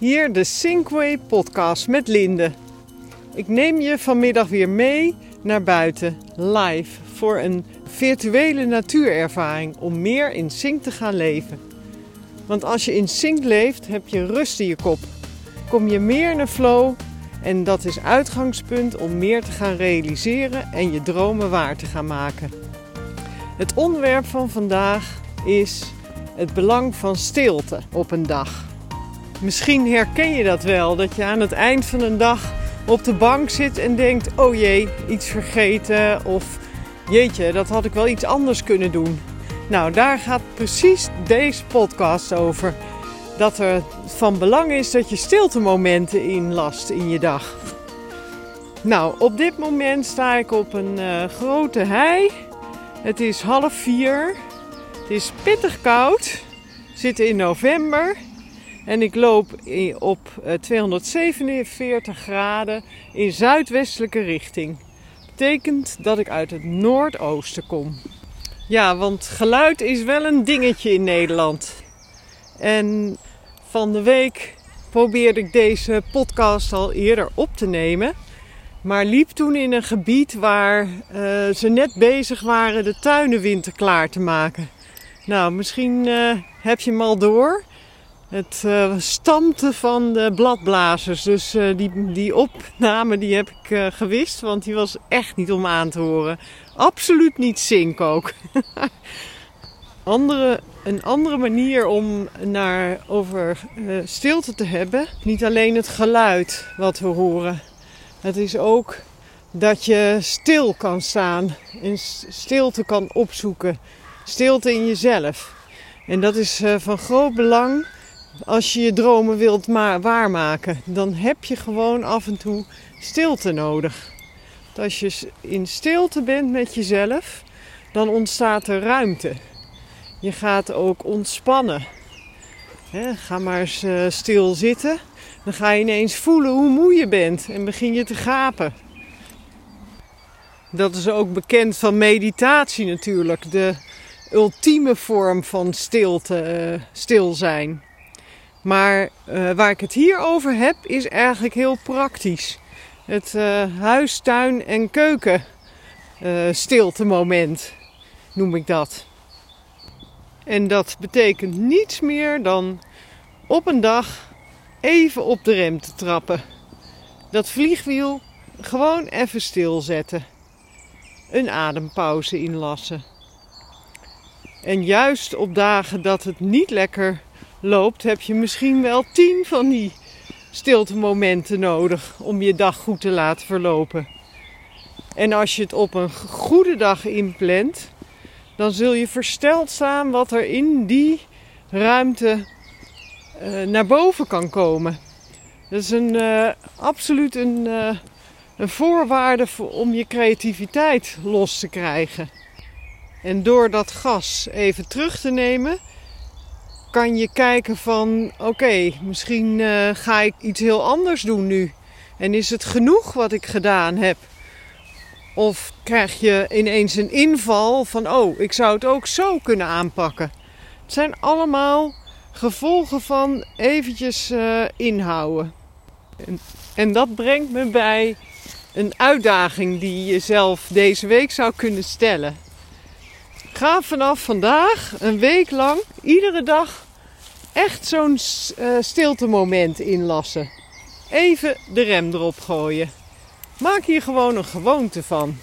Hier de Sinkway podcast met Linde. Ik neem je vanmiddag weer mee naar buiten, live, voor een virtuele natuurervaring om meer in sync te gaan leven. Want als je in sync leeft, heb je rust in je kop. Kom je meer een flow en dat is uitgangspunt om meer te gaan realiseren en je dromen waar te gaan maken. Het onderwerp van vandaag is het belang van stilte op een dag. Misschien herken je dat wel, dat je aan het eind van een dag op de bank zit en denkt: oh jee, iets vergeten of jeetje, dat had ik wel iets anders kunnen doen. Nou, daar gaat precies deze podcast over. Dat er van belang is dat je stiltemomenten inlast in je dag. Nou, op dit moment sta ik op een uh, grote hei. Het is half vier. Het is pittig koud. We zitten in november. En ik loop op 247 eh, graden in zuidwestelijke richting. Betekent dat ik uit het noordoosten kom. Ja, want geluid is wel een dingetje in Nederland. En van de week probeerde ik deze podcast al eerder op te nemen. Maar liep toen in een gebied waar uh, ze net bezig waren de tuinen winterklaar te maken. Nou, misschien uh, heb je hem al door. Het uh, van de bladblazers. Dus uh, die, die opname die heb ik uh, gewist, want die was echt niet om aan te horen. Absoluut niet zink ook. andere, een andere manier om naar, over stilte te hebben. Niet alleen het geluid wat we horen. Het is ook dat je stil kan staan en stilte kan opzoeken. Stilte in jezelf. En dat is van groot belang als je je dromen wilt waarmaken, dan heb je gewoon af en toe stilte nodig. als je in stilte bent met jezelf, dan ontstaat er ruimte. Je gaat ook ontspannen. ga maar eens uh, stil zitten. Dan ga je ineens voelen hoe moe je bent en begin je te gapen. Dat is ook bekend van meditatie natuurlijk. De ultieme vorm van stilte, uh, stil zijn. Maar uh, waar ik het hier over heb, is eigenlijk heel praktisch. Het uh, huis, tuin en keuken uh, stilte moment noem ik dat. En dat betekent niets meer dan op een dag even op de rem te trappen. Dat vliegwiel gewoon even stilzetten. Een adempauze inlassen. En juist op dagen dat het niet lekker loopt, heb je misschien wel tien van die stilte momenten nodig om je dag goed te laten verlopen. En als je het op een goede dag inplant, dan zul je versteld staan wat er in die ruimte uh, naar boven kan komen. Dat is een, uh, absoluut een, uh, een voorwaarde voor, om je creativiteit los te krijgen. En door dat gas even terug te nemen, kan je kijken van oké, misschien uh, ga ik iets heel anders doen nu. En is het genoeg wat ik gedaan heb? Of krijg je ineens een inval van oh, ik zou het ook zo kunnen aanpakken. Het zijn allemaal gevolgen van eventjes uh, inhouden. En, en dat brengt me bij een uitdaging die je zelf deze week zou kunnen stellen. Ga vanaf vandaag een week lang, iedere dag, echt zo'n uh, stilte moment inlassen. Even de rem erop gooien. Maak hier gewoon een gewoonte van.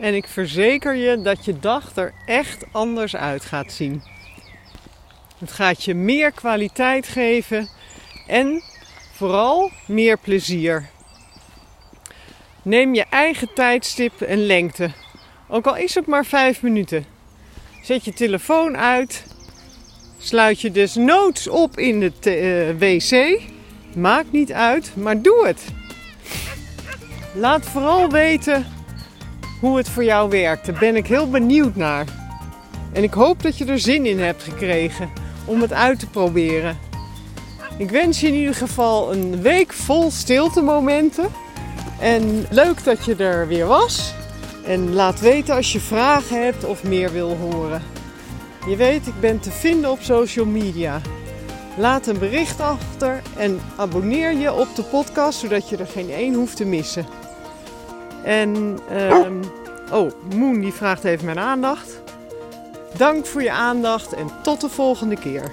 En ik verzeker je dat je dag er echt anders uit gaat zien. Het gaat je meer kwaliteit geven en vooral meer plezier. Neem je eigen tijdstip en lengte ook al is het maar vijf minuten. Zet je telefoon uit. Sluit je dus noods op in het uh, wc. Maakt niet uit, maar doe het. Laat vooral weten hoe het voor jou werkt. Daar ben ik heel benieuwd naar. En ik hoop dat je er zin in hebt gekregen om het uit te proberen. Ik wens je in ieder geval een week vol stilte momenten. En leuk dat je er weer was. En laat weten als je vragen hebt of meer wil horen. Je weet, ik ben te vinden op social media. Laat een bericht achter en abonneer je op de podcast zodat je er geen één hoeft te missen. En ehm, oh, Moon die vraagt even mijn aandacht. Dank voor je aandacht en tot de volgende keer.